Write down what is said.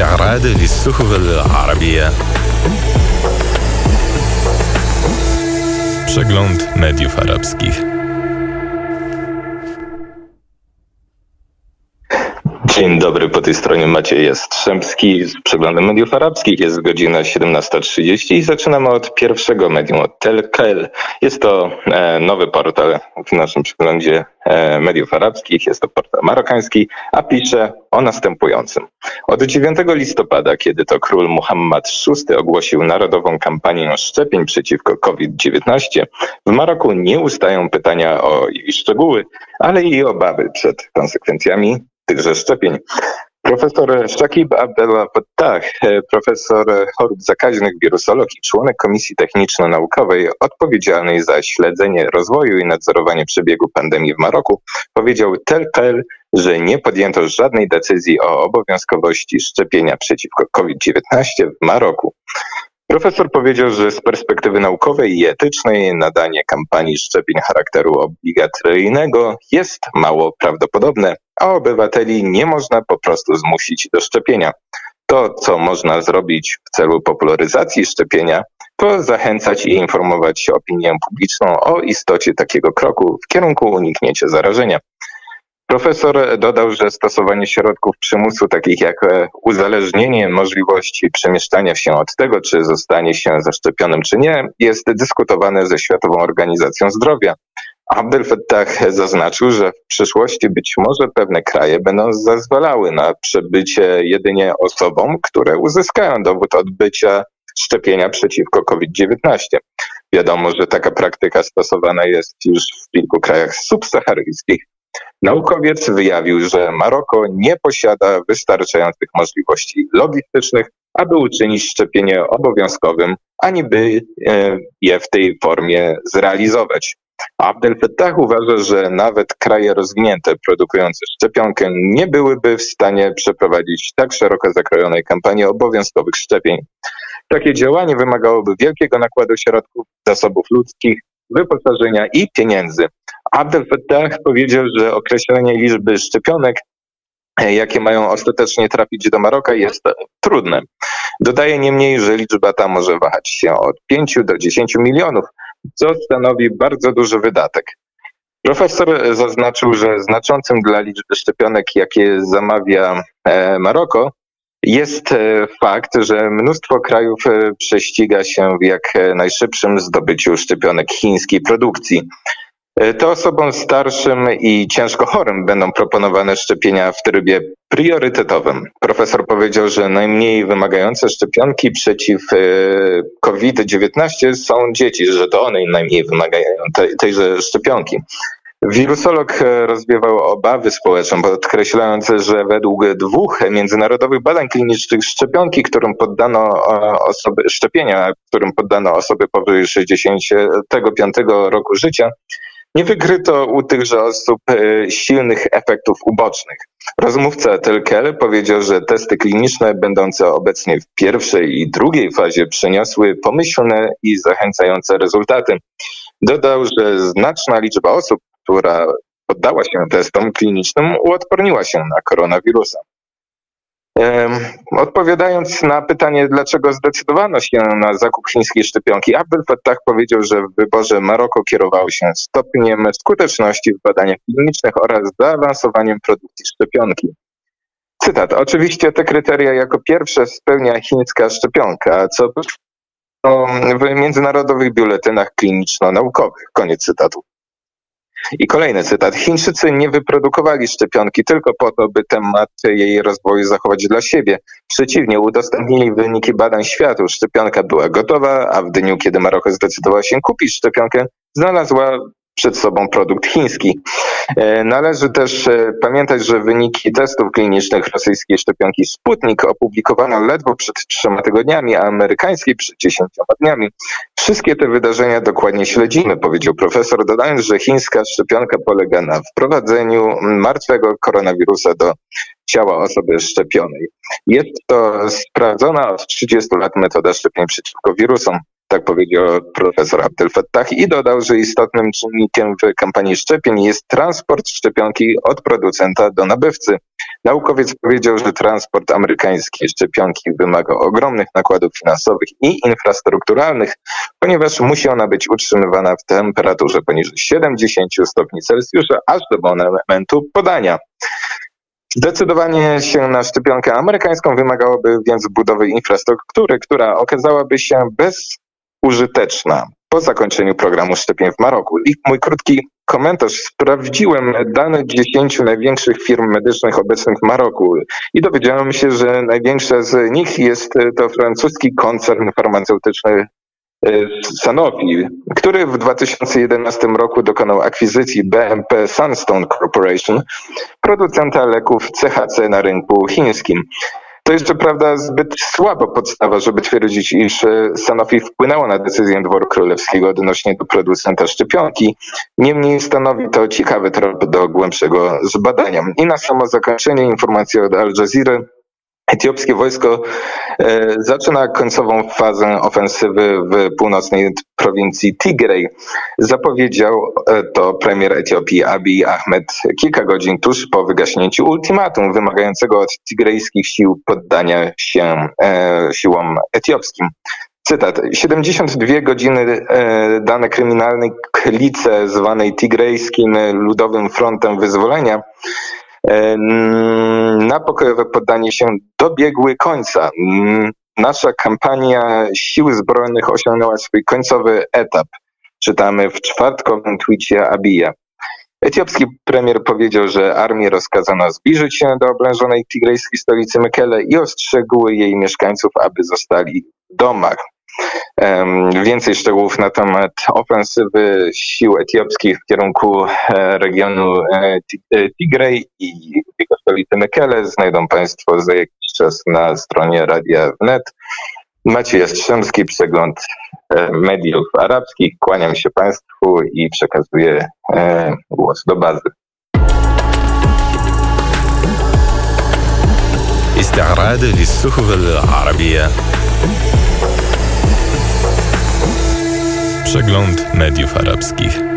استعراض للصحف العربية Przegląd mediów arabskich. Dzień dobry, po tej stronie Maciej Jastrzębski z przeglądem mediów arabskich. Jest godzina 17.30 i zaczynamy od pierwszego medium, od Telkel. Jest to e, nowy portal w naszym przeglądzie e, mediów arabskich. Jest to portal marokański, a pisze o następującym. Od 9 listopada, kiedy to król Muhammad VI ogłosił narodową kampanię szczepień przeciwko COVID-19, w Maroku nie ustają pytania o jej szczegóły, ale i obawy przed konsekwencjami tychże szczepień. Profesor Shakib Abdullah Fattah, profesor chorób zakaźnych, wirusolog i członek Komisji Techniczno-Naukowej odpowiedzialnej za śledzenie rozwoju i nadzorowanie przebiegu pandemii w Maroku, powiedział Telkel, że nie podjęto żadnej decyzji o obowiązkowości szczepienia przeciwko COVID-19 w Maroku. Profesor powiedział, że z perspektywy naukowej i etycznej nadanie kampanii szczepień charakteru obligatoryjnego jest mało prawdopodobne, a obywateli nie można po prostu zmusić do szczepienia. To, co można zrobić w celu popularyzacji szczepienia, to zachęcać i informować opinię publiczną o istocie takiego kroku w kierunku uniknięcia zarażenia. Profesor dodał, że stosowanie środków przymusu, takich jak e, uzależnienie możliwości przemieszczania się od tego, czy zostanie się zaszczepionym, czy nie, jest dyskutowane ze Światową Organizacją Zdrowia. Abdel Fattah zaznaczył, że w przyszłości być może pewne kraje będą zezwalały na przebycie jedynie osobom, które uzyskają dowód odbycia szczepienia przeciwko COVID-19. Wiadomo, że taka praktyka stosowana jest już w kilku krajach subsaharyjskich. Naukowiec wyjawił, że Maroko nie posiada wystarczających możliwości logistycznych, aby uczynić szczepienie obowiązkowym, ani by e, je w tej formie zrealizować. Abdel Fattah uważa, że nawet kraje rozwinięte produkujące szczepionkę nie byłyby w stanie przeprowadzić tak szeroko zakrojonej kampanii obowiązkowych szczepień. Takie działanie wymagałoby wielkiego nakładu środków, zasobów ludzkich, wyposażenia i pieniędzy. Abdel Fattah powiedział, że określenie liczby szczepionek, e, jakie mają ostatecznie trafić do Maroka, jest trudne. Dodaje niemniej, że liczba ta może wahać się od 5 do 10 milionów, co stanowi bardzo duży wydatek. Profesor zaznaczył, że znaczącym dla liczby szczepionek, jakie zamawia e, Maroko, jest e, fakt, że mnóstwo krajów prześciga się w jak najszybszym zdobyciu szczepionek chińskiej produkcji. E, to osobom starszym i ciężko chorym będą proponowane szczepienia w trybie priorytetowym. Profesor powiedział, że najmniej wymagające szczepionki przeciw e, COVID-19 są dzieci, że to one najmniej wymagają tejże szczepionki. Wirusolog e, rozwiewał obawy społeczne, podkreślając, że według dwóch międzynarodowych badań klinicznych szczepionki, którym poddano osoby, szczepienia, którym poddano osoby powyżej 65 roku życia, nie wykryto u tychże osób e, silnych efektów ubocznych. Rozmówca Telkel powiedział, że testy kliniczne będące obecnie w pierwszej i drugiej fazie przyniosły pomyślne i zachęcające rezultaty. Dodał, że znaczna liczba osób, która poddała się testom klinicznym, uodporniła się na koronawirusa. Odpowiadając na pytanie, dlaczego zdecydowano się na zakup chińskiej szczepionki, Abdel Fattah powiedział, że w wyborze Maroko kierowało się stopniem skuteczności w badaniach klinicznych oraz zaawansowaniem produkcji szczepionki. Cytat. Oczywiście te kryteria jako pierwsze spełnia chińska szczepionka, co w międzynarodowych biuletynach kliniczno-naukowych. Koniec cytatu. I kolejny cytat. Chińczycy nie wyprodukowali szczepionki tylko po to, by temat jej rozwoju zachować dla siebie. Przeciwnie, udostępnili wyniki badań światu. Szczepionka była gotowa, a w dniu, kiedy Maroko zdecydował się kupić szczepionkę, znalazła przed sobą produkt chiński. E, należy też e, pamiętać, że wyniki testów klinicznych rosyjskiej szczepionki Sputnik opublikowano ledwo przed trzema tygodniami, a amerykańskiej przed dziesięcioma dniami. Wszystkie te wydarzenia dokładnie śledzimy, powiedział profesor, dodając, że chińska szczepionka polega na wprowadzeniu martwego koronawirusa do ciała osoby szczepionej. Jest to sprawdzona od 30 lat metoda szczepień przeciwko wirusom. Tak powiedział profesor Abdel Fattah i dodał, że istotnym czynnikiem w kampanii szczepień jest transport szczepionki od producenta do nabywcy. Naukowiec powiedział, że transport amerykańskiej szczepionki wymaga ogromnych nakładów finansowych i infrastrukturalnych, ponieważ musi ona być utrzymywana w temperaturze poniżej 70 stopni Celsjusza aż do momentu podania. Zdecydowanie się na szczepionkę amerykańską wymagałoby więc budowy infrastruktury, która okazałaby się bezużyteczna po zakończeniu programu szczepień w Maroku. Mój krótki komentarz. Sprawdziłem dane 10 największych firm medycznych obecnych w Maroku i dowiedziałem się, że największa z nich jest to francuski koncern farmaceutyczny E, Sanofi, który w 2011 roku dokonał akwizycji BMP Sunstone Corporation, producenta leków CHC na rynku chińskim. To jeszcze prawda zbyt słaba podstawa, żeby twierdzić, iż e, Sanofi wpłynęło na decyzję dworu królewskiego odnośnie do producenta szczepionki. Niemniej stanowi to ciekawy trop do głębszego zbadania. I na samo zakończenie informacja od Al Jazeera. Etiopskie wojsko e, zaczyna końcową fazę ofensywy w północnej prowincji Tigray. Zapowiedział e, to premier Etiopii Abiy Ahmed kilka godzin tuż po wygaśnięciu ultimatum wymagającego od tigrejskich sił poddania się e, siłom etiopskim. Cytat. 72 godziny dane kryminalnej klice zwanej Tigrejskim Ludowym Frontem Wyzwolenia na pokojowe poddanie się dobiegły końca. Nasza kampania Siły Zbrojnych osiągnęła swój końcowy etap. Czytamy w czwartkowym twicie Abija. Etiopski premier powiedział, że armii rozkazano zbliżyć się do oblężonej tigrejskiej stolicy Mekele i ostrzegł jej mieszkańców, aby zostali w domach. Więcej szczegółów na temat ofensywy sił etiopskich w kierunku e, regionu e, e, Tigray i jego stolicy Mekele znajdą Państwo za jakiś czas na stronie Radia Wnet. Maciej Jastrzębski, przegląd mediów arabskich. Kłaniam się Państwu i przekazuję głos do bazy. استعراض للصحف العربية Przegląd mediów arabskich.